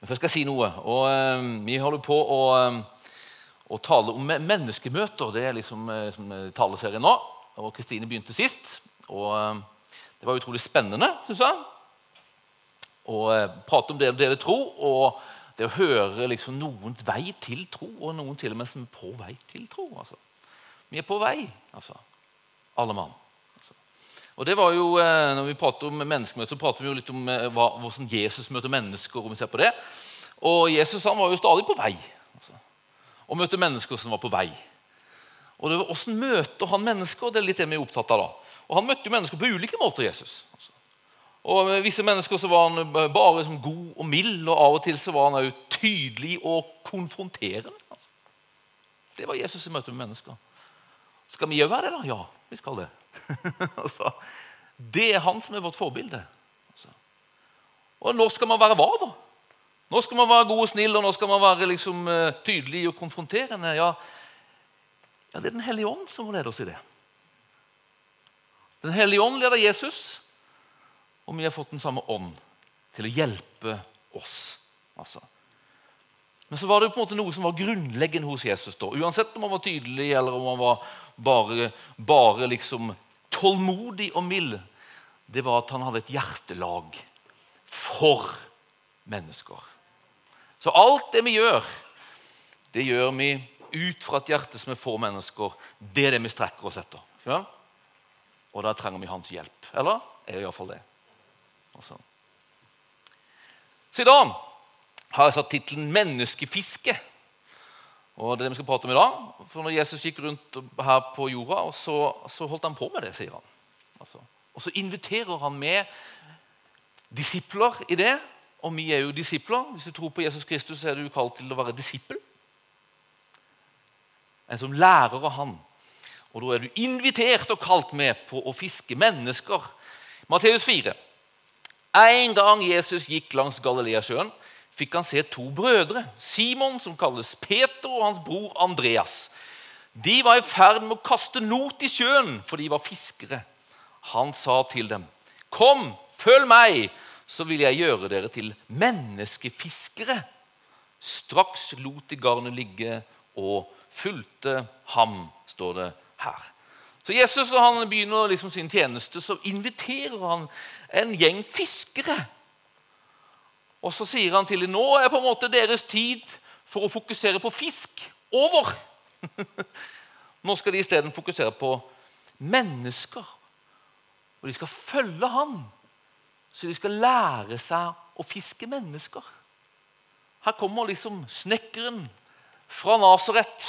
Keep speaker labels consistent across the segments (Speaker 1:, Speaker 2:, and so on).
Speaker 1: Men først skal jeg si noe. Og eh, Vi holder på å, eh, å tale om menneskemøter. Det er liksom eh, som taleserien nå. Og Kristine begynte sist. Og eh, Det var utrolig spennende, syns jeg. Å eh, prate om det å dele tro, og det å høre liksom noens vei til tro, og noen til og med som er på vei til tro. Altså. Vi er på vei, altså. Alle mann. Og det var jo, eh, når vi prater om menneskemøter, så prater vi jo litt om eh, hva, hvordan Jesus møter mennesker. om vi ser på det. Og Jesus han var jo stadig på vei. Altså. Og møtte mennesker som var på vei. Og det var Hvordan møter han mennesker? Det er litt det vi er opptatt av. da. Og Han møtte jo mennesker på ulike måter. Jesus. Altså. Og Med visse mennesker så var han bare liksom god og mild, og av og til så var han også tydelig og konfronterende. Altså. Det var Jesus i møte med mennesker. Skal vi gjøre være det, da? Ja, vi skal det. det er han som er vårt forbilde. Og når skal man være hva, da? Nå skal man være god og snill, og nå skal man være liksom, eh, tydelig og konfronterende. Ja, ja, Det er Den hellige ånd som må lede oss i det. Den hellige ånd leder Jesus, og vi har fått den samme ånd til å hjelpe oss. Altså. Men så var det jo på en måte noe som var grunnleggende hos Jesus. da. Uansett om han var tydelig eller om han var bare, bare liksom tålmodig og mild. Det var at han hadde et hjertelag for mennesker. Så alt det vi gjør, det gjør vi ut fra et hjerte som er for mennesker. Det er det vi strekker oss etter. Ja? Og da trenger vi hans hjelp. Eller? Jeg gjør iallfall det. Også. Så i dag har jeg satt tittelen 'Menneskefiske'. Og det er det vi skal prate om i dag. For når Jesus gikk rundt her på jorda, så, så holdt han på med det, sier han. Altså. Og så inviterer han med disipler i det. Og vi er jo disipler. Hvis du tror på Jesus Kristus, så er du kalt til å være disippel. En som lærer av han. Og da er du invitert og kalt med på å fiske mennesker. Matteus 4. En gang Jesus gikk langs Galileasjøen, fikk han se to brødre. Simon, som kalles Peter, og hans bror Andreas. De var i ferd med å kaste not i sjøen, for de var fiskere. Han sa til dem, 'Kom, følg meg, så vil jeg gjøre dere til menneskefiskere.' Straks lot de garnet ligge og fulgte ham, står det her. Så Jesus han begynner liksom sin tjeneste, så inviterer han en gjeng fiskere. Og så sier han til dem nå er på en måte deres tid for å fokusere på fisk over. Nå skal de isteden fokusere på mennesker. Og de skal følge han, så de skal lære seg å fiske mennesker. Her kommer liksom snekkeren fra Nasaret.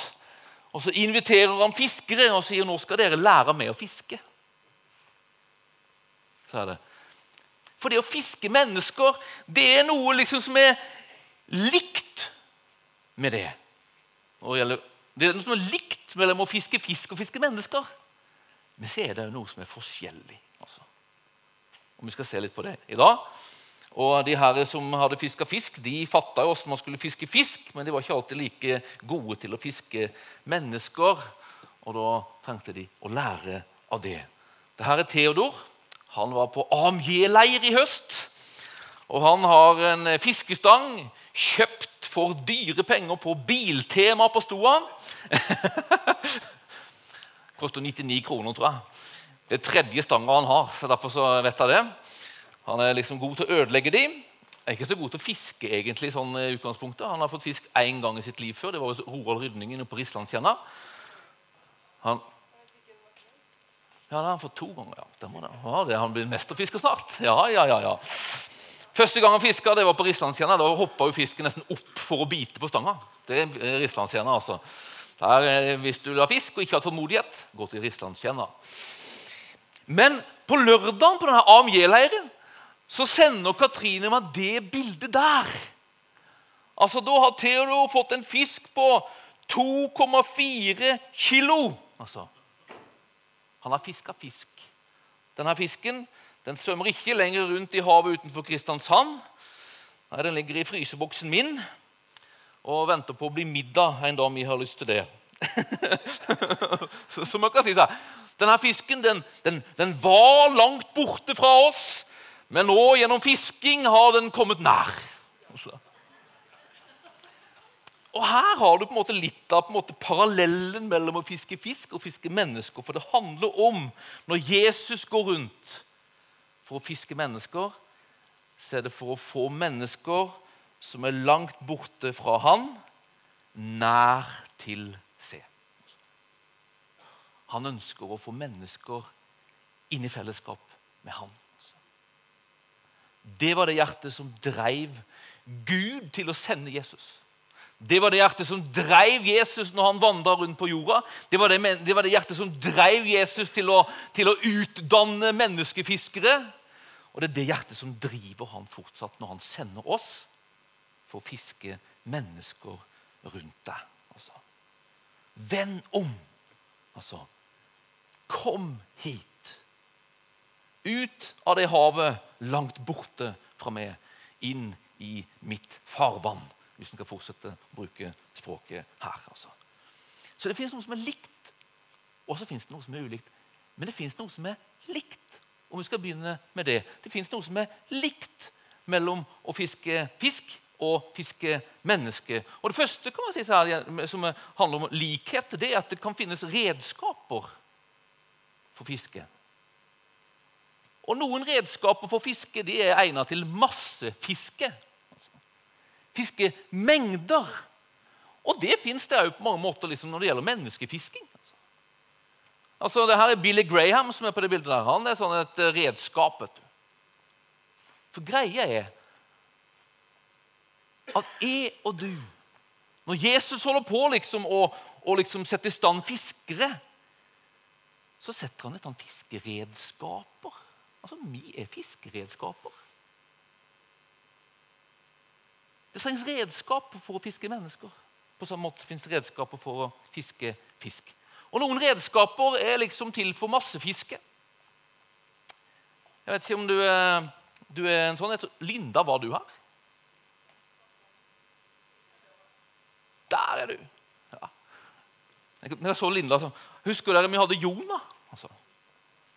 Speaker 1: Og så inviterer han fiskere og sier nå skal dere lære meg å fiske. Så er det. For det å fiske mennesker, det er noe liksom som er likt med det. Det er noe som er likt mellom å fiske fisk og fiske mennesker. Men så er det noe som er forskjellig. Altså. Og Vi skal se litt på det i dag. Og De her som hadde fiska fisk, de fatta jo hvordan man skulle fiske fisk, men de var ikke alltid like gode til å fiske mennesker. Og da trengte de å lære av det. Dette er Theodor. Han var på AMJ-leir i høst. Og han har en fiskestang kjøpt for dyre penger på Biltema på Stoa. Koster 99 kroner, tror jeg. Det er tredje stanga han har, så derfor så vet jeg det. Han er liksom god til å ødelegge dem. Er ikke så god til å fiske, egentlig. sånn i utgangspunktet. Han har fått fisk én gang i sitt liv før. Det var hos Roald Rydningen på Rislandstjerna. Han ja, det har han fått to ganger. ja. Det må det. Ja, det Han blir mesterfisker snart. Ja, ja, ja, ja. Første gang han fiska, var på Rislandstjerna. Da hoppa jo fisken nesten opp for å bite på stanga. Det er Rislandstjerna, altså. Der, hvis du vil ha fisk og ikke har tålmodighet, gå til Rislandstjerna. Men på lørdagen på denne AMJ-leiren så sender Katrine meg det bildet der. Altså, Da har Theodor fått en fisk på 2,4 kilo. Altså, han har fiska fisk. Denne fisken den svømmer ikke lenger rundt i havet utenfor Kristiansand. Nei, Den ligger i fryseboksen min og venter på å bli middag en dag vi har lyst til det. så man kan si seg, Denne fisken den, den, den var langt borte fra oss, men nå gjennom fisking har den kommet nær. Og Her har du på en måte litt av måte parallellen mellom å fiske fisk og fiske mennesker. For det handler om når Jesus går rundt for å fiske mennesker, så er det for å få mennesker som er langt borte fra han, nær til seg. Han ønsker å få mennesker inn i fellesskap med han. Det var det hjertet som dreiv Gud til å sende Jesus. Det var det hjertet som dreiv Jesus når han vandra rundt på jorda. Det var det, det var det, hjertet som dreiv Jesus til å, til å, utdanne menneskefiskere. Og det er det hjertet som driver han fortsatt når han sender oss for å fiske mennesker rundt deg. Altså. Vend om. Altså, kom hit. Ut av det havet langt borte fra meg, inn i mitt farvann hvis en skal fortsette å bruke språket her. Altså. Så det fins noe som er likt, og så fins det noe som er ulikt. Men det fins noe som er likt, om vi skal begynne med det. Det fins noe som er likt mellom å fiske fisk og fiske menneske. Og Det første kan man si som handler om likhet, det er at det kan finnes redskaper for fiske. Og Noen redskaper for fiske de er egnet til massefiske fiskemengder. Og det fins det òg på mange måter liksom, når det gjelder menneskefisking. Altså. altså, det her er Billy Graham som er på det bildet der. Han er sånn et eh, redskap. vet du. For greia er at jeg og du Når Jesus holder på liksom å, å liksom sette i stand fiskere, så setter han i stand fiskeredskaper. Altså, vi er fiskeredskaper. Det trengs redskaper for å fiske mennesker. På samme måte finnes det redskaper for å fiske fisk. Og Noen redskaper er liksom til for massefiske. Jeg vet ikke om du er, du er en sånn Linda, var du her? Der er du! Ja. Jeg så Linda så, Husker dere vi hadde Jona? Altså,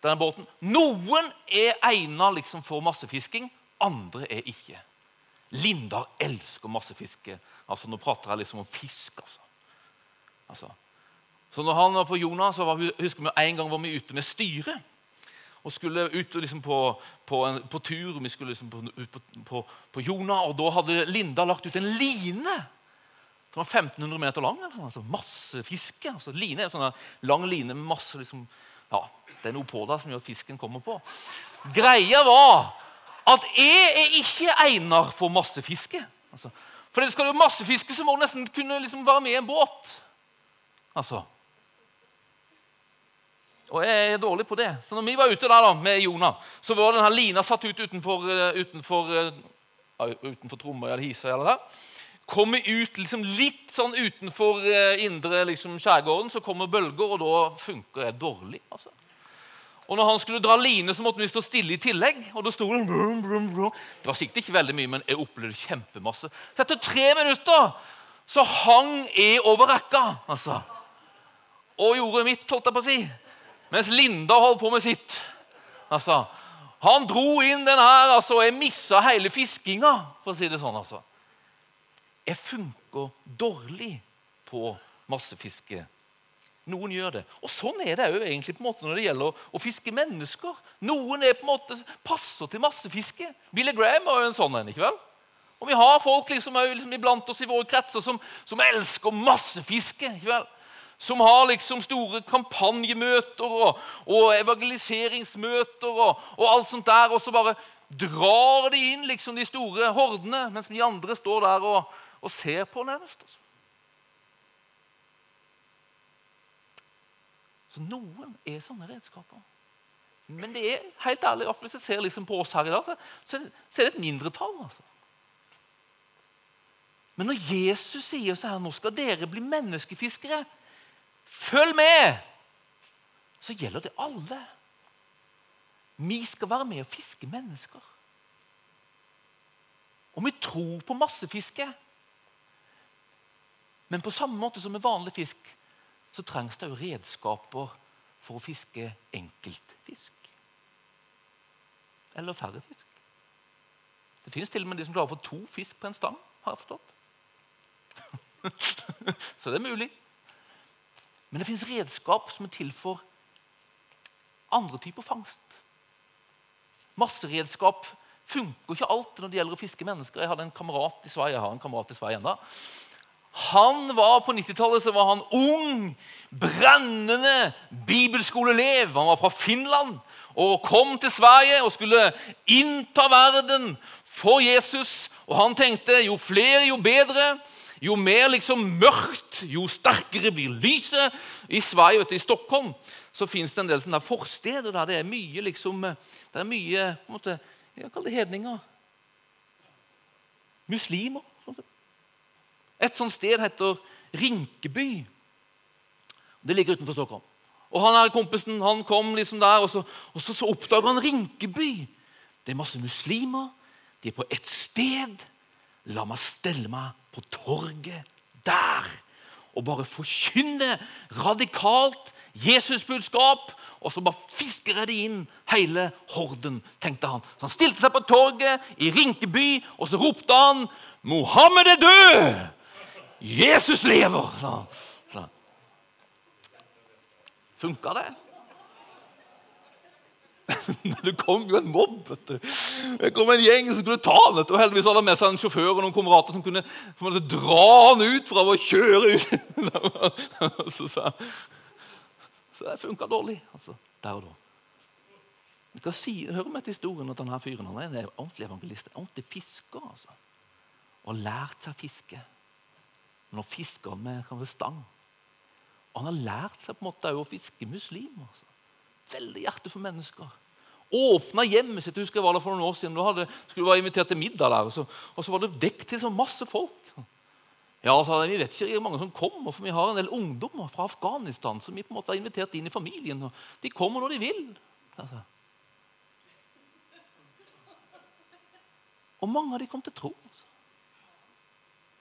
Speaker 1: denne båten. Noen er egnet liksom for massefisking, andre er ikke. Linda elsker massefiske. Altså, nå prater jeg liksom om fisk. altså. altså. Så når han var på Jonas, så var, husker vi en gang var vi ute med styret. Og skulle ut liksom på, på, en, på, tur. Vi skulle liksom ut på, på, Jona, og da hadde Linda lagt ut en line. Den var 1500 meter lang. Altså, masse fiske. Altså, line sånn lang line med masse liksom, ja, Det er noe på der som gjør at fisken kommer på. Greia var at jeg er ikke egnet for massefiske. Altså, for Skal du massefiske, så må du nesten kunne liksom være med i en båt. Altså. Og jeg er dårlig på det. Så når vi var ute der da, med Jonah, så var denne lina satt ut utenfor, uh, utenfor, uh, utenfor Tromøy eller Hisøy. eller der. Kommer ut liksom litt sånn utenfor uh, indre liksom, skjærgården, så kommer bølger, og da funker jeg dårlig. altså. Og når han skulle dra line, så måtte han stå stille i tillegg. og Det sto det. Det var sikkert ikke veldig mye, men jeg opplevde kjempemasse. Så etter tre minutter så hang jeg over rekka altså. og gjorde mitt, holdt jeg på å si. Mens Linda holdt på med sitt. Altså, Han dro inn den her, altså, og jeg missa hele fiskinga, for å si det sånn. altså. Jeg funker dårlig på massefiske noen gjør det. Og Sånn er det jo egentlig på en måte når det gjelder å, å fiske mennesker. Noen er på en måte passer til massefiske. Billy Graham var jo en sånn en. ikke vel? Og Vi har folk liksom, liksom iblant oss i våre kretser som, som elsker massefiske. ikke vel? Som har liksom store kampanjemøter og, og evangeliseringsmøter og, og, alt sånt der. Og så bare drar de inn liksom de store hordene, mens vi andre står der og, og ser på nærmest. Altså. Så noen er sånne redskaper. Men det er helt ærlig, hvis jeg ser liksom på oss her i dag, så er det, et mindretall. altså. Men når Jesus sier så her, nå skal dere bli menneskefiskere, følg med, så gjelder det alle. Vi skal være med og fiske mennesker. Og vi tror på massefiske. Men på samme måte som med vanlig fisk så trengs det òg redskaper for å fiske enkeltfisk. Eller færre fisk. Det fins til og med de som klarer å få to fisk på en stang. har jeg forstått. Så det er mulig. Men det fins redskap som er til for andre typer fangst. Masseredskap funker ikke alltid når det gjelder å fiske mennesker. Jeg hadde en kamerat i Sverige, jeg har en kamerat i Sverige enda. Han var På 90-tallet var han ung, brennende bibelskoleelev. Han var fra Finland og kom til Sverige og skulle innta verden for Jesus. Og han tenkte jo flere, jo bedre. Jo mer liksom mørkt, jo sterkere blir lyset. I Sverige, vet du, i Stockholm så fins det en del sånne forsteder der det er mye liksom, det er mye på en måte, Jeg kaller det hedninger. Muslimer. Et sånt sted heter Rinkeby. Det ligger utenfor Stockholm. Og han her kompisen han kom liksom der, og så, og så, så oppdager han Rinkeby. Det er masse muslimer. De er på ett sted. La meg stelle meg på torget der og bare forkynne radikalt Jesus-budskap. Og så bare fisker jeg det inn, hele horden, tenkte han. Så han stilte seg på torget i Rinkeby, og så ropte han 'Mohammed er død! Jesus lever!' Så. Funka det? det kom jo en mobb. vet du. Det kom en gjeng som kunne ta han. og Heldigvis hadde han med seg en sjåfør og noen kamerater som kunne, som kunne dra han ut fra å kjøre ut. så, så, så det funka dårlig altså, der og da. Jeg skal si, høre med til historien at denne fyren han er en ordentlig evangelist. En ordentlig fisker. altså. Og har lært seg å fiske. Men nå fisker han med stang. Og han har lært seg på en måte å fiske muslimer. Altså. Veldig hjerte for mennesker åpna hjemmet sitt. Jeg husker jeg var der for noen år siden. Da hadde, skulle være invitert til middag der, og så, og så var det dekket til så masse folk. Ja, så Vi vet ikke hvor mange som kommer, for vi har en del ungdommer fra Afghanistan som vi på en måte har invitert inn i familien. og De kommer når de vil. Altså. Og mange av de kom til tro.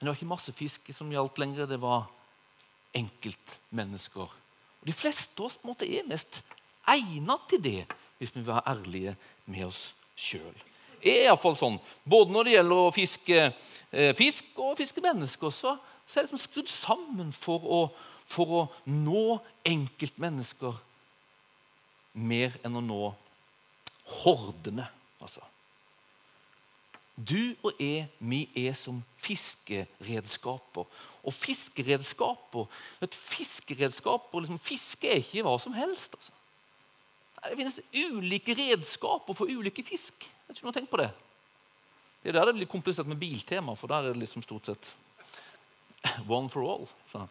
Speaker 1: Men det var ikke masse fisk som gjaldt lenger. Det var enkeltmennesker. Og De fleste av oss på en måte er mest egnet til det hvis vi vil være ærlige med oss sjøl. Er iallfall sånn. Både når det gjelder å fiske eh, fisk og fiske mennesker, så, så er det liksom skrudd sammen for å, for å nå enkeltmennesker mer enn å nå hordene. Altså. Du og jeg, vi er som fiskeredskaper. Og fiskeredskaper et fiskeredskaper, liksom, Fiske er ikke hva som helst. altså. Det finnes ulike redskaper for ulike fisk. Jeg ikke du har tenkt på Det Det er der det blir komplisert med biltema, for der er det liksom stort sett one for all. Så.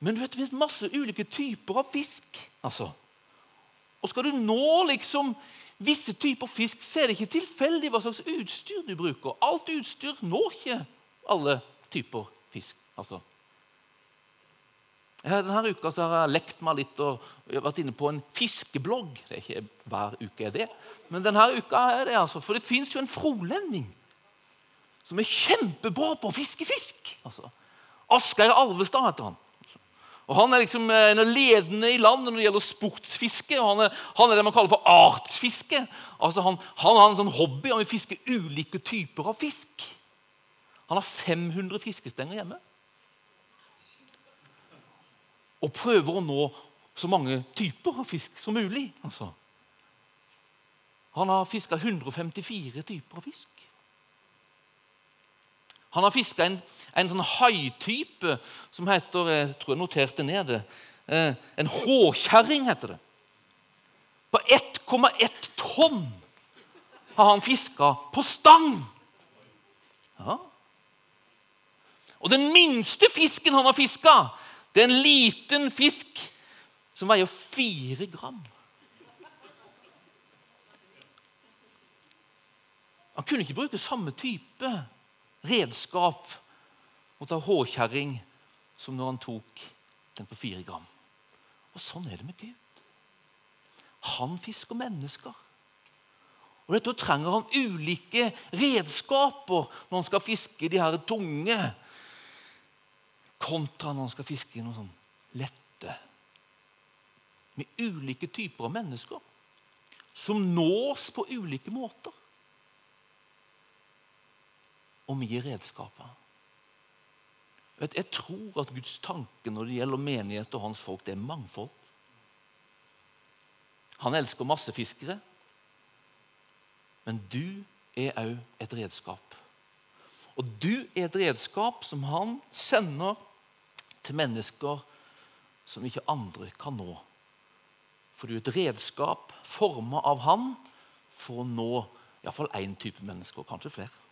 Speaker 1: Men du vet, det finnes masse ulike typer av fisk. altså. Og skal du nå liksom visse typer fisk, så er det ikke tilfeldig hva slags utstyr du bruker. Alt utstyr når ikke alle typer fisk. altså. Denne uka har jeg lekt meg litt og vært inne på en fiskeblogg. Det er ikke hver uke er det, men denne uka er det. altså. For det fins jo en frolending som er kjempebra på å fiske fisk. Altså. Asgeir Alvestad heter han. Og Han er liksom eh, en av ledende i landet når det gjelder sportsfiske. og Han er, han er det man kaller for artsfiske. Altså han, han, har en sånn hobby om å fiske ulike typer av fisk. Han har 500 fiskestenger hjemme og prøver å nå så mange typer av fisk som mulig. Altså. Han har fiska 154 typer av fisk. Han har fiska en, en sånn haitype som heter Jeg tror jeg noterte ned det. Eh, en håkjerring heter det. På 1,1 tonn har han fiska på stang. Ja. Og den minste fisken han har fiska, det er en liten fisk som veier fire gram. Han kunne ikke bruke samme type redskap mot ei håkjerring som når han tok den på fire gram. Og Sånn er det med Gud. Han fisker mennesker. Og Dette trenger han ulike redskaper når han skal fiske de her tunge kontra når han skal fiske noe sånn lette. Med ulike typer av mennesker som nås på ulike måter. Og mye redskaper. Vet, jeg tror at Guds tanke når det gjelder menighet og hans folk, det er mangfold. Han elsker massefiskere, men du er òg et redskap. Og du er et redskap som han sender til mennesker som ikke andre kan nå. For du er et redskap forma av han for å nå iallfall én type mennesker, kanskje flere.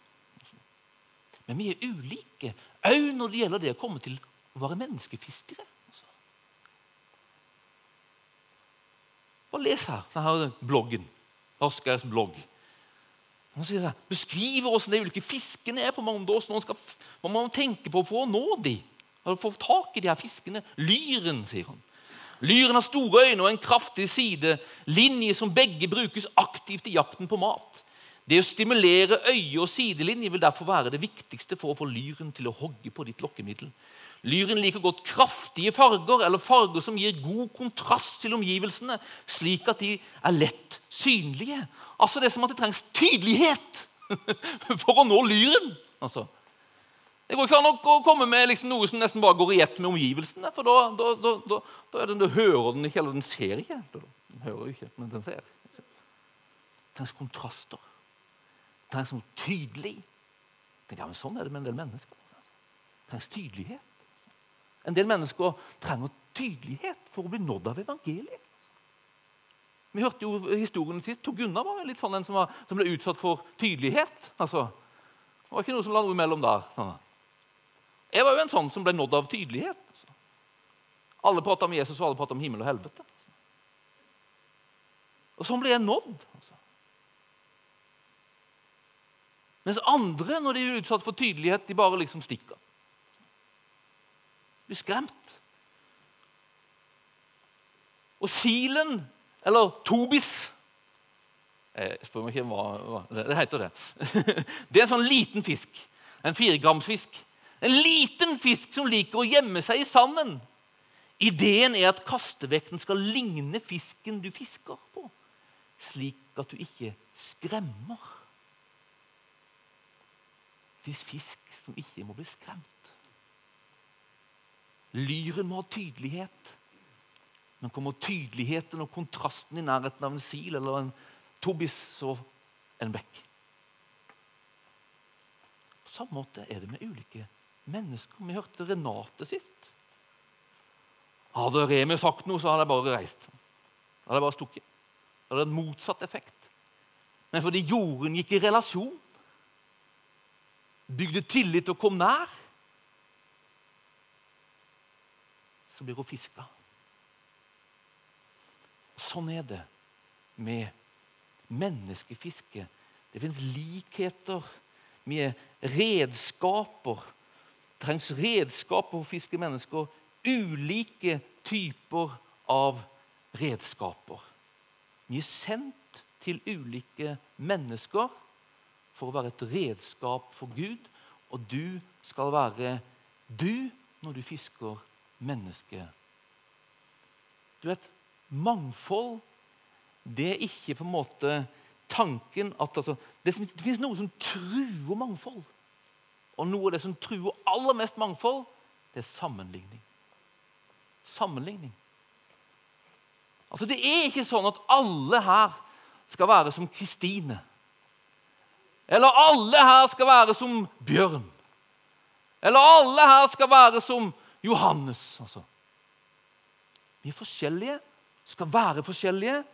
Speaker 1: Men vi er ulike òg når det gjelder det å komme til å være menneskefiskere. Bare les her, denne bloggen. Asgeirs blogg. Han sier beskriver hvordan de ulike fiskene er på Magnås. Hva man tenke på for å nå dem? Eller få tak i de her fiskene. Lyren, sier han. Lyren har store øyne og en kraftig sidelinje som begge brukes aktivt i jakten på mat. Det å stimulere øye- og sidelinje vil derfor være det viktigste for å få lyren til å hogge på ditt lokkemiddel. Lyren liker godt kraftige farger eller farger som gir god kontrast til omgivelsene, slik at de er lett synlige. Altså Det er som at det trengs tydelighet for å nå lyren. Altså. Det går ikke an å komme med liksom noe som nesten bare går i ett med omgivelsene. For da, da, da, da den, hører den ikke, eller den ser ikke. Den hører ikke, men den ser. Det trengs kontraster. Trengs noe tydelig. Ja, men sånn er det med en del mennesker. Det trengs tydelighet. En del mennesker trenger tydelighet for å bli nådd av evangeliet. Vi hørte jo historien sist. Tor Gunnar var litt sånn en som, var, som, ble utsatt for tydelighet. Altså, det var ikke noe som la noe imellom der. Jeg var jo en sånn som ble nådd av tydelighet. Altså. Alle prata om Jesus, og alle prata om himmel og helvete. Og sånn ble jeg nådd. Altså. Mens andre, når de er utsatt for tydelighet, de bare liksom stikker. Blir skremt. Og silen, eller tobis jeg spør meg ikke hva, hva Det heter det. Det er en sånn liten fisk. En firegramsfisk. En liten fisk som liker å gjemme seg i sanden. Ideen er at kastevekten skal ligne fisken du fisker på, slik at du ikke skremmer. Fins fisk som ikke må bli skremt. Lyren må ha tydelighet. Når kommer tydeligheten og kontrasten i nærheten av en sil eller en tobis, så en bekk. På samme måte er det med ulike mennesker. Vi hørte Renate sist. Hadde Remi sagt noe, så hadde jeg bare reist. Hadde jeg bare stukket. Det hadde en motsatt effekt. Men fordi jorden gikk i relasjon, bygde tillit og kom nær, så blir hun fiska. Sånn er det med menneskefiske. Det fins likheter med redskaper. Det trengs redskaper for å fiske mennesker. Ulike typer av redskaper. Vi er sendt til ulike mennesker for å være et redskap for Gud. Og du skal være du når du fisker menneske. Du vet, Mangfold det er ikke på en måte tanken at altså, Det, det fins noe som truer mangfold. Og noe av det som truer aller mest mangfold, det er sammenligning. Sammenligning. Altså, Det er ikke sånn at alle her skal være som Kristine. Eller alle her skal være som Bjørn. Eller alle her skal være som Johannes. altså. Vi er forskjellige, skal være forskjellige,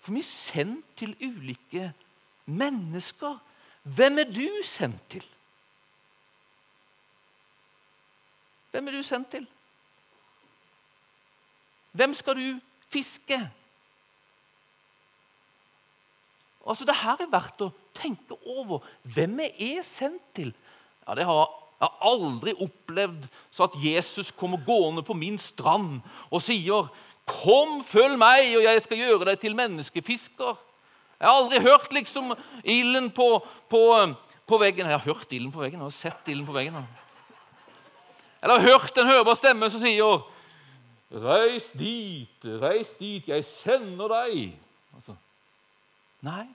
Speaker 1: for vi er sendt til ulike mennesker. Hvem er du sendt til? Hvem er du sendt til? Hvem skal du fiske? Altså, Det her er verdt å tenke over. Hvem er sendt til? Ja, Det har jeg har aldri opplevd så at Jesus kommer gående på min strand og sier 'Kom, følg meg, og jeg skal gjøre deg til menneskefisker'. Jeg har aldri hørt liksom ilden på, på, på, veggen. Jeg har hørt ilden på veggen, jeg har sett ilden på veggen. Eller hørt en hørbar stemme som sier 'Reis dit, reis dit, jeg sender deg'. Altså. Nei,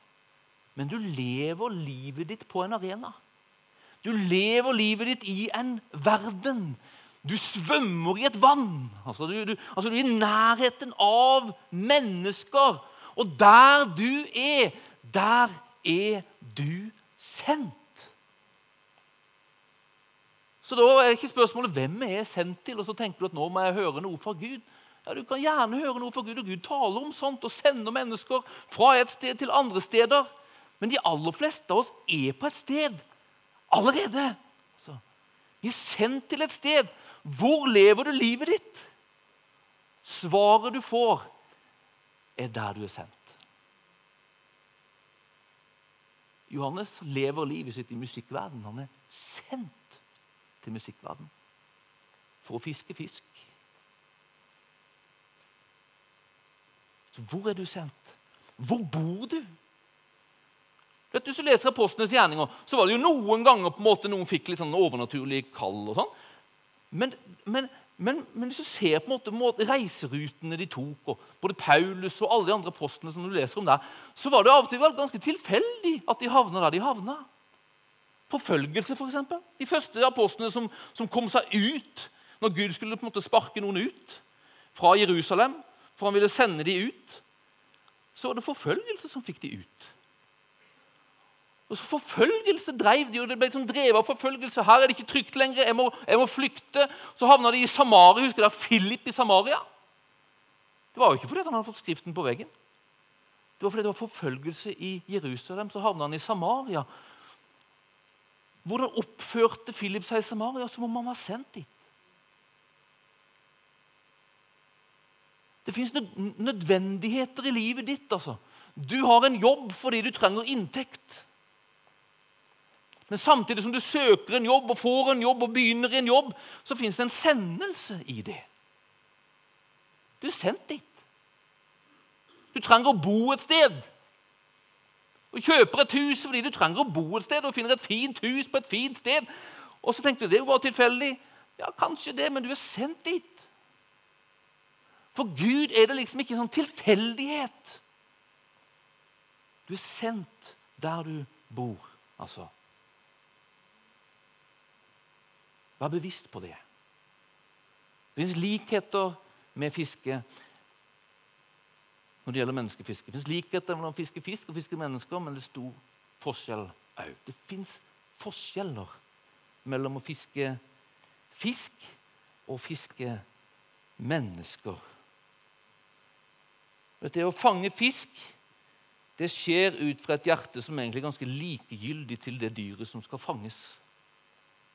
Speaker 1: men du lever livet ditt på en arena. Du lever livet ditt i en verden. Du svømmer i et vann. Altså, du, du, altså, du er i nærheten av mennesker. Og der du er, der er du sendt. Så da er ikke spørsmålet hvem er jeg sendt til, og så tenker du at nå må jeg høre noe fra Gud. Ja, Du kan gjerne høre noe fra Gud, og Gud taler om sånt og sender mennesker fra et sted til andre steder. Men de aller fleste av oss er på et sted allerede. Så, vi er sendt til et sted. Hvor lever du livet ditt? Svaret du får, er der du er sendt. Johannes lever livet sitt i musikkverden. Han er sendt til musikkverden for å fiske fisk. Så hvor er du sendt? Hvor bor du? Vet du, Hvis du leser Apostlenes gjerninger, så var det jo noen ganger på en måte noen fikk litt sånn overnaturlig kall. og sånn. Men, men, men, men, hvis du ser på en måte reiserutene de tok, og både Paulus og alle de andre apostlene som du leser om der, så var det av og til ganske tilfeldig at de havna der de havna. Forfølgelse, f.eks. De første apostlene som, som, kom seg ut når Gud skulle på en måte sparke noen ut fra Jerusalem, for han ville sende dem ut, så var det forfølgelse som fikk dem ut. Og så Forfølgelse drev de, og det ble liksom drevet av forfølgelse. Her er det ikke trygt lenger, jeg må, jeg må flykte. Så havna de i Samaria. Husker dere Philip i Samaria? Det var jo ikke fordi han hadde fått skriften på veggen. Det var fordi det var forfølgelse i Jerusalem. Så havna han i Samaria. Hvordan oppførte Philip seg i Samaria som om han var sendt dit? Det fins nødvendigheter i livet ditt. altså. Du har en jobb fordi du trenger inntekt. Men samtidig som du søker en jobb og får en jobb og begynner i en jobb, så fins det en sendelse i det. Du er sendt dit. Du trenger å bo et sted. Du kjøper et hus fordi du trenger å bo et sted og finner et fint hus på et fint sted. Og så tenkte du det var tilfeldig. Ja, kanskje det, men du er sendt dit. For Gud er det liksom ikke sånn tilfeldighet. Du er sendt der du bor, altså. Vær bevisst på det. Det finnes likheter med fiske når det gjelder menneskefiske. Det finnes likheter mellom å fiske fisk og fiske mennesker, men det er stor forskjell òg. Det fins forskjeller mellom å fiske fisk og fiske mennesker. Det å fange fisk det skjer ut fra et hjerte som egentlig er ganske likegyldig til det dyret som skal fanges.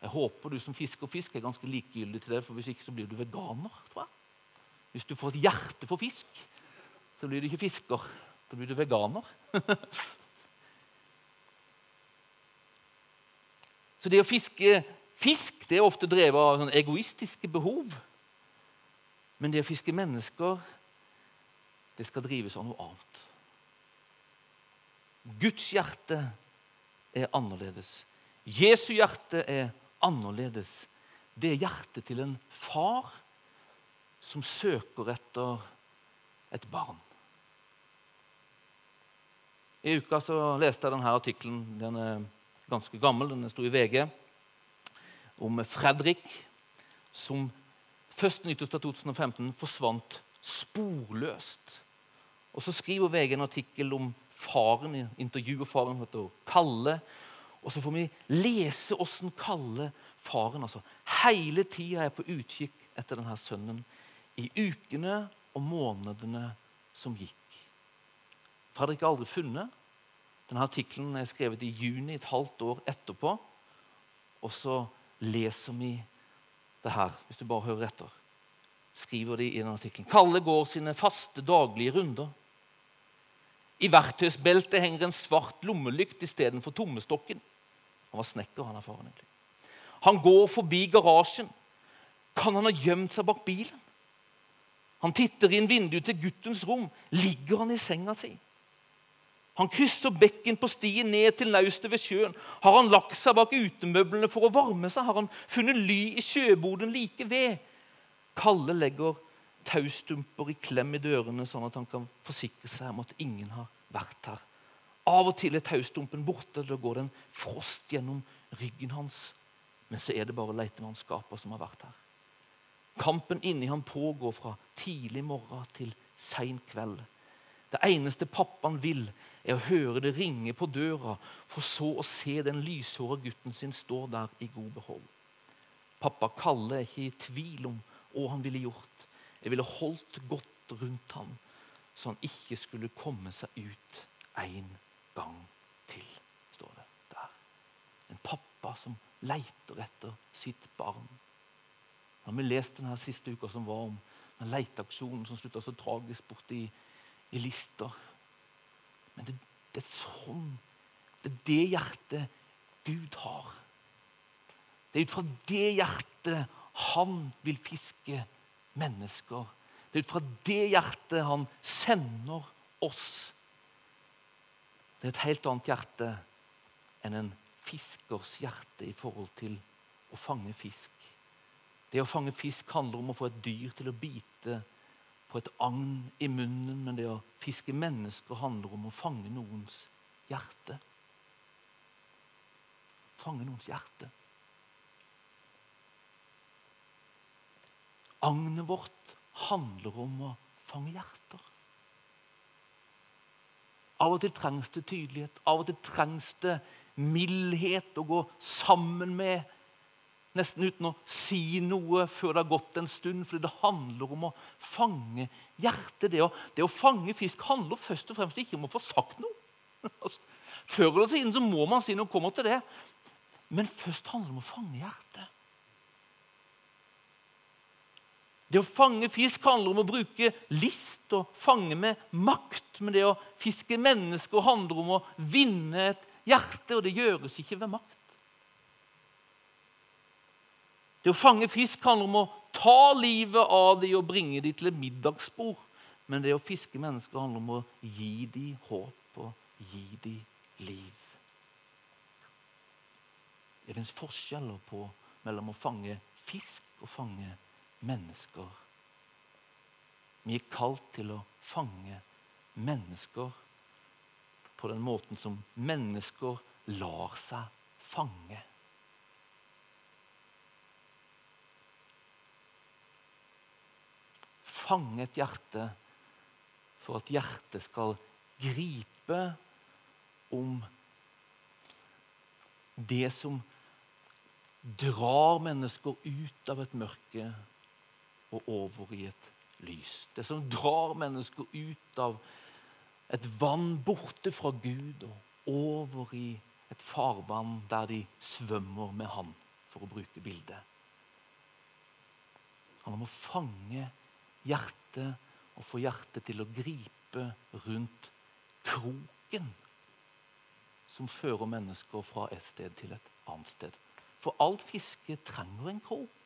Speaker 1: Jeg håper du som fisker fisk er ganske likegyldig til det, for hvis ikke så blir du veganer. tror jeg. Hvis du får et hjerte for fisk, så blir du ikke fisker. Da blir du veganer. så det å fiske fisk det er ofte drevet av sånn egoistiske behov. Men det å fiske mennesker, det skal drives av noe annet. Guds hjerte er annerledes. Jesu hjerte er annerledes. Det er hjertet til en far som søker etter et barn. I uka så leste jeg denne artikkelen. Den er ganske gammel. Den sto i VG. Om Fredrik som først nyttårsdag 2015 forsvant sporløst. Og Så skriver VG en artikkel om faren, intervjuer faren heter Kalle, og så får vi lese åssen Kalle, faren, altså, hele tida er på utkikk etter denne sønnen i ukene og månedene som gikk. Fredrik har aldri funnet. Denne Artikkelen er skrevet i juni, et halvt år etterpå. Og så leser vi det her, hvis du bare hører etter. Skriver de i den artikkelen. Kalle går sine faste daglige runder. I verktøysbeltet henger en svart lommelykt istedenfor tommestokken. Han var snekker, han her faren egentlig. Han går forbi garasjen. Kan han ha gjemt seg bak bilen? Han titter inn vinduet til guttens rom. Ligger han i senga si? Han krysser bekken på stien ned til naustet ved sjøen. Har han lagt seg bak utemøblene for å varme seg? Har han funnet ly i sjøboden like ved? Kalle legger taustumper i klem i dørene, sånn at han kan forsikre seg om at ingen har vært her. Av og til er taustumpen borte. Da går det en frost gjennom ryggen hans. Men så er det bare letemannskaper som har vært her. Kampen inni han pågår fra tidlig morgen til sein kveld. Det eneste pappaen vil, er å høre det ringe på døra, for så å se den lyshåra gutten sin stå der i god behold. Pappa Kalle er ikke i tvil om hva han ville gjort. Jeg ville holdt godt rundt ham, så han ikke skulle komme seg ut en gang til, står det der. En pappa som leiter etter sitt barn. Nå har vi lest denne siste uka som var om den leteaksjonen som slutta så tragisk borti i Lister. Men det, det, er sånn Det er det hjertet Gud har. Det er ut fra det hjertet han vil fiske mennesker. Det er ut fra det hjertet han sender oss. Det er et helt annet hjerte enn en fiskers hjerte i forhold til å fange fisk. Det å fange fisk handler om å få et dyr til å bite på et agn i munnen, men det å fiske mennesker handler om å fange noens hjerte. Fange noens hjerte. Agnet vårt handler om å fange hjerter. Av og til trengs det tydelighet, av og til trengs det mildhet å gå sammen med. Nesten uten å si noe før det har gått en stund, fordi det handler om å fange hjertet. Det å, det å fange fisk handler først og fremst ikke om å få sagt noe. Altså, før eller siden så må man si noe, kommer til det. Men først handler det om å fange hjertet. Det å fange fisk handler om å bruke list og fange med makt. Men det å fiske mennesker handler om å vinne et hjerte, og det gjøres ikke ved makt. Det å fange fisk handler om å ta livet av dem og bringe dem til et middagsbord. Men det å fiske mennesker handler om å gi dem håp og gi dem liv. Det fins forskjeller på, mellom å fange fisk og fange mennesker. Vi er kalt til å fange mennesker på den måten som mennesker lar seg fange. Fange et hjerte for at hjertet skal gripe om det som drar mennesker ut av et mørke og over i et lys. Det som drar mennesker ut av et vann borte fra Gud og over i et farvann der de svømmer med Han, for å bruke bildet. Han må fange hjertet og få hjertet til å gripe rundt kroken som fører mennesker fra et sted til et annet sted. For alt fiske trenger en krok.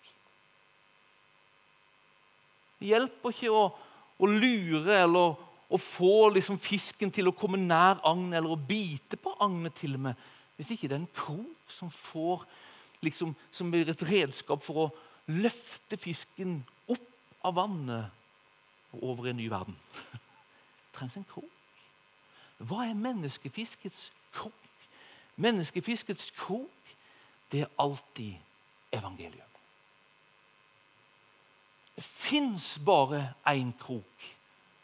Speaker 1: Det hjelper ikke å, å lure eller å få liksom fisken til å komme nær agnet eller å bite på agnet til og med, hvis ikke det er en krok som får liksom, som blir et redskap for å løfte fisken opp av vannet og over i en ny verden. Det trengs en krok. Hva er menneskefiskets krok? Menneskefiskets krok, det er alltid evangelium. Det fins bare én krok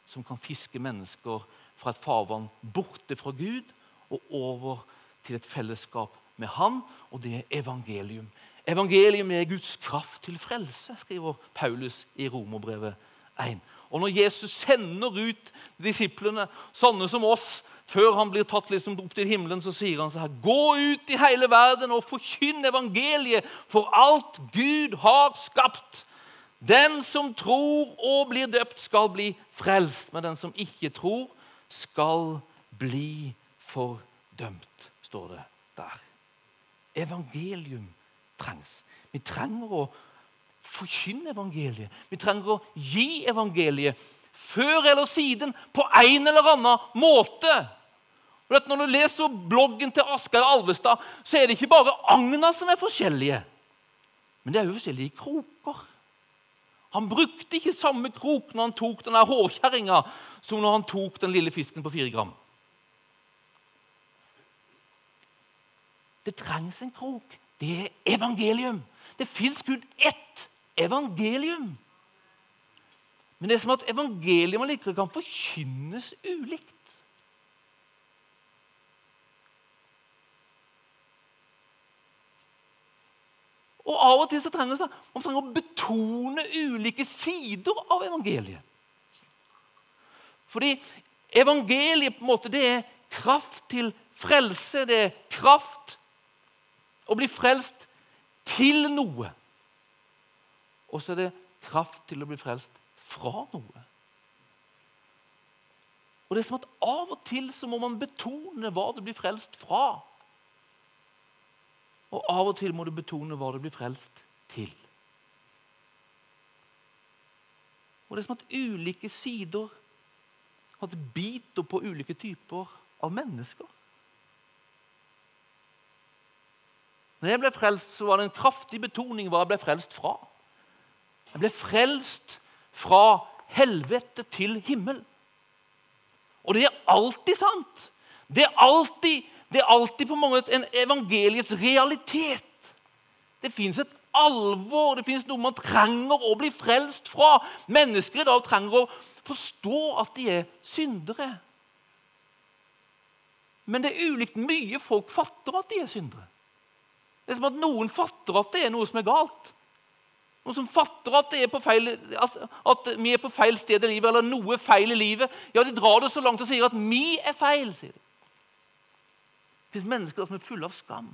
Speaker 1: som kan fiske mennesker fra et farvann borte fra Gud og over til et fellesskap med Han, og det er evangelium. Evangelium er Guds kraft til frelse, skriver Paulus i Romerbrevet 1. Og Når Jesus sender ut disiplene, sånne som oss, før han blir tatt liksom opp til himmelen, så sier han så her Gå ut i hele verden og forkynn evangeliet for alt Gud har skapt. Den som tror og blir døpt, skal bli frelst. Men den som ikke tror, skal bli fordømt, står det der. Evangelium trengs. Vi trenger å forkynne evangeliet. Vi trenger å gi evangeliet før eller siden på en eller annen måte. Når du leser bloggen til Asgeir Alvestad, så er det ikke bare agna som er forskjellige, men det er jo forskjellige kroker. Han brukte ikke samme krok når han tok denne hårkjerringa, som når han tok den lille fisken på fire gram. Det trengs en krok. Det er evangelium. Det fins kun ett evangelium. Men det er som at evangeliet liker kan forkynnes ulikt. Og Av og til så trenger man trenger å betone ulike sider av evangeliet. Fordi evangeliet på en måte, det er kraft til frelse. Det er kraft å bli frelst til noe. Og så er det kraft til å bli frelst fra noe. Og det er som at Av og til så må man betone hva du blir frelst fra. Og av og til må du betone hva du blir frelst til. Og det er som at ulike sider at biter på ulike typer av mennesker. Når jeg ble frelst, så var det en kraftig betoning hva jeg ble frelst fra. Jeg ble frelst fra helvete til himmel. Og det er alltid sant. Det er alltid, det er alltid på mange måter en evangeliets realitet. Det fins et alvor, det fins noe man trenger å bli frelst fra. Mennesker i dag trenger å forstå at de er syndere. Men det er ulikt mye folk fatter at de er syndere. Det er som at noen fatter at det er noe som er galt. Noen som fatter at, feil, at, vi er på feil sted i livet, eller noe feil i livet. Ja, De drar det så langt og sier at 'vi er feil'. sier de. Det fins mennesker som er fulle av skam.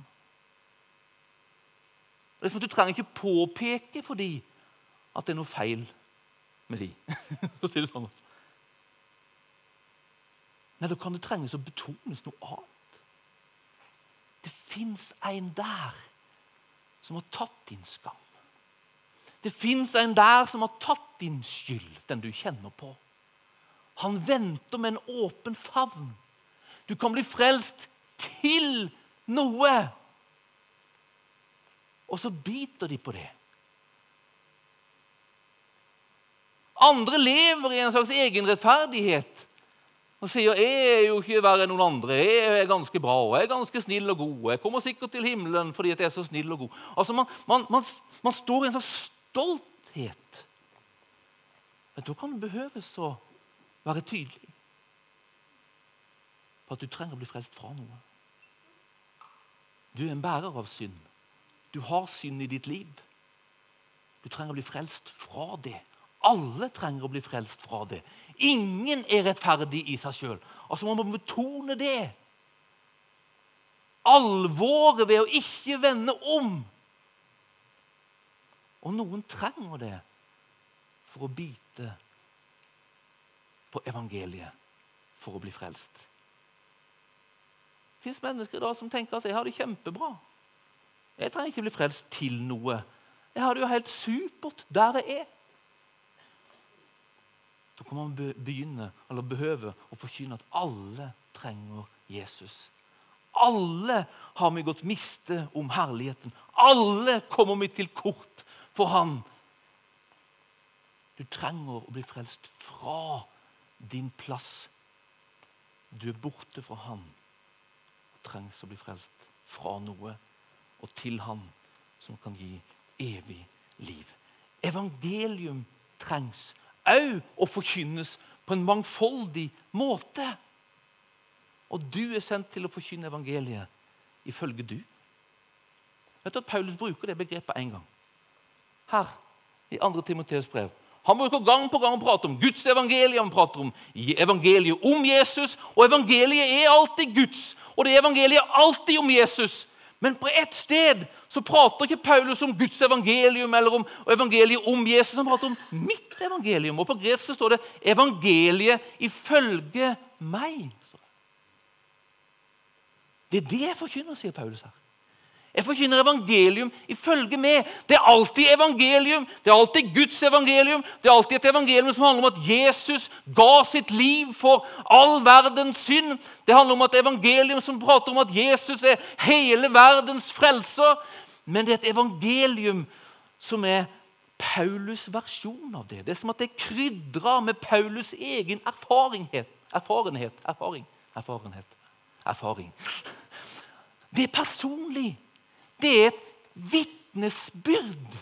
Speaker 1: Det er som at Du trenger ikke påpeke for dem at det er noe feil med dem. Sånn. Nei, da kan det trenges å betones noe annet. Det fins en der som har tatt din skam. Det fins en der som har tatt din skyld, den du kjenner på. Han venter med en åpen favn. Du kan bli frelst til noe. Og så biter de på det. Andre lever i en slags egenrettferdighet og sier 'Jeg er jo ikke verre enn noen andre. Jeg er ganske bra og jeg er ganske snill og god.' 'Jeg kommer sikkert til himmelen fordi jeg er så snill og god.' Altså, Man, man, man, man står i en slags stolthet. Men da kan det behøves å være tydelig på at du trenger å bli frelst fra noe. Du er en bærer av synd. Du har synd i ditt liv. Du trenger å bli frelst fra det. Alle trenger å bli frelst fra det. Ingen er rettferdig i seg sjøl. Altså, man må betone det. Alvoret ved å ikke vende om. Og noen trenger det for å bite på evangeliet for å bli frelst. Fins mennesker da som tenker at jeg har det kjempebra. Jeg trenger ikke bli frelst til noe. Jeg har det jo helt supert der jeg er. Da kan man begynne, eller behøve å forkynne at alle trenger Jesus. Alle har vi gått miste om herligheten. Alle kommer vi til kort for Han. Du trenger å bli frelst fra din plass. Du er borte fra Han trengs å bli frelst fra noe og til Han som kan gi evig liv. Evangelium trengs òg å forkynnes på en mangfoldig måte. Og du er sendt til å forkynne evangeliet ifølge du. Vet du at Paulus bruker det begrepet én gang her i 2. Timoteus brev. Han bruker gang på gang å prate om Guds evangelium, han prater om evangeliet om Jesus. Og evangeliet er alltid Guds, og det er evangeliet alltid om Jesus. Men på ett sted så prater ikke Paulus om Guds evangelium eller om evangeliet om Jesus. Han prater om mitt evangelium. Og på gresk står det 'evangeliet ifølge meg'. Det er det jeg forkynner, sier Paulus her. Jeg forkynner evangelium ifølge med. Det er alltid evangelium. Det er alltid Guds evangelium. Det er alltid et evangelium som handler om at Jesus ga sitt liv for all verdens synd. Det handler om et evangelium som prater om at Jesus er hele verdens frelser. Men det er et evangelium som er Paulus' versjon av det. Det er som at det krydrer med Paulus' egen erfarenhet. Erfarenhet. Erfaring. Erfarenhet. Erfaring. Det er personlig. Det er et vitnesbyrd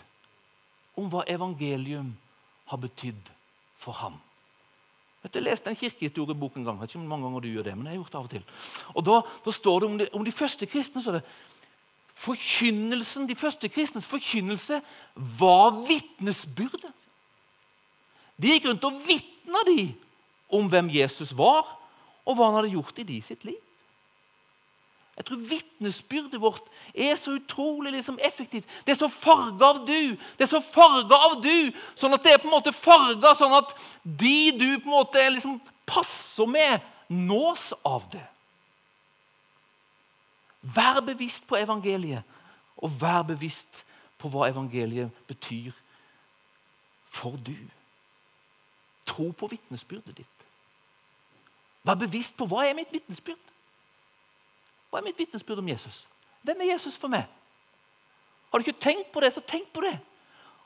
Speaker 1: om hva evangelium har betydd for ham. Jeg leste en kirkehistoriebok en gang. Jeg vet ikke om mange ganger du gjør det, men jeg har gjort det av og til. Og Da, da står det om, de om de første kristne så det, forkynnelsen, De første kristnes forkynnelse var vitnesbyrdet. De gikk rundt og vitna de om hvem Jesus var, og hva han hadde gjort i de sitt liv. Jeg tror vitnesbyrdet vårt er så utrolig liksom effektivt. Det er så farga av du. Det er så farga av du, sånn at det er på en måte farga sånn at de du på en måte liksom passer med, nås av det. Vær bevisst på evangeliet, og vær bevisst på hva evangeliet betyr for du. Tro på vitnesbyrdet ditt. Vær bevisst på hva er mitt vitnesbyrd. Hva er mitt vitnesbyrd om Jesus? Hvem er Jesus for meg? Har du ikke tenkt på det, så tenk på det.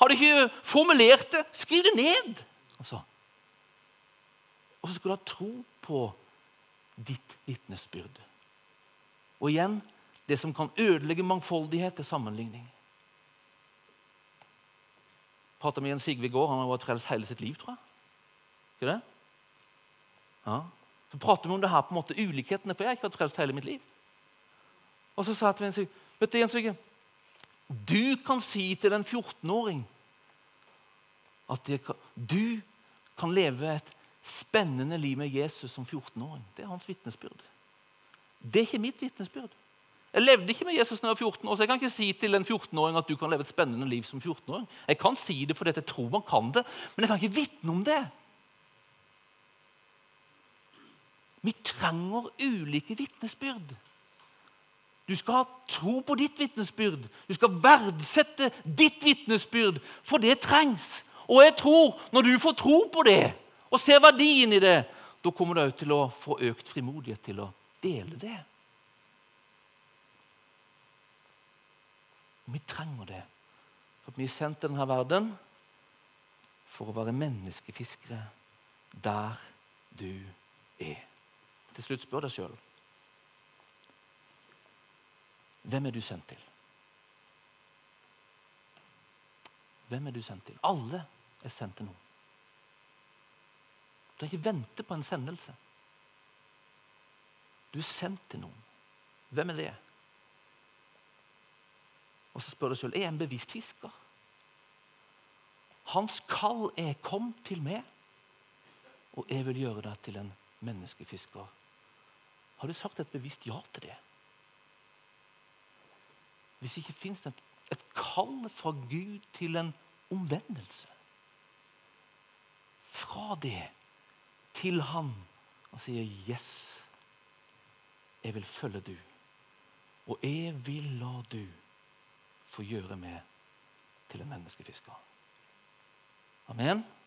Speaker 1: Har du ikke formulert det, skriv det ned. Altså. Og så skal du ha tro på ditt vitnesbyrd. Og igjen det som kan ødelegge mangfoldighet, er sammenligning. Prata med Jens Sigve i går. Han har vært frelst hele sitt liv, tror jeg. Ikke det? Ja. Så prater vi om det her på en måte ulikhetene, for jeg har ikke vært frelst hele mitt liv. Og så sa jeg til Jens vet du, Jens Vigge, du kan si til en 14-åring at kan, du kan leve et spennende liv med Jesus som 14-åring. Det er hans vitnesbyrd. Det er ikke mitt vitnesbyrd. Jeg levde ikke med Jesus når jeg var 14 år, så jeg kan ikke si til en 14-åring at du kan leve et spennende liv som 14-åring. Jeg kan si det fordi jeg tror man kan det, men jeg kan ikke vitne om det. Vi trenger ulike vitnesbyrd. Du skal ha tro på ditt vitnesbyrd. Du skal verdsette ditt vitnesbyrd, for det trengs. Og jeg tror, når du får tro på det og ser verdien i det, da kommer du òg til å få økt frimodighet til å dele det. Vi trenger det. For vi er sendt til denne verden for å være menneskefiskere der du er. Til slutt spør deg sjøl hvem er du sendt til? Hvem er du sendt til? Alle er sendt til noen. Du har ikke vente på en sendelse. Du er sendt til noen. Hvem er det? Og så spør du sjøl er jeg en bevisst fisker. Hans kall er 'kom til meg', og jeg vil gjøre deg til en menneskefisker. Har du sagt et bevisst ja til det? Hvis ikke fins det et kall fra Gud til en omvendelse. Fra det til Han og sier 'Yes, jeg vil følge du', og jeg vil la du få gjøre meg til en menneskefisker. Amen.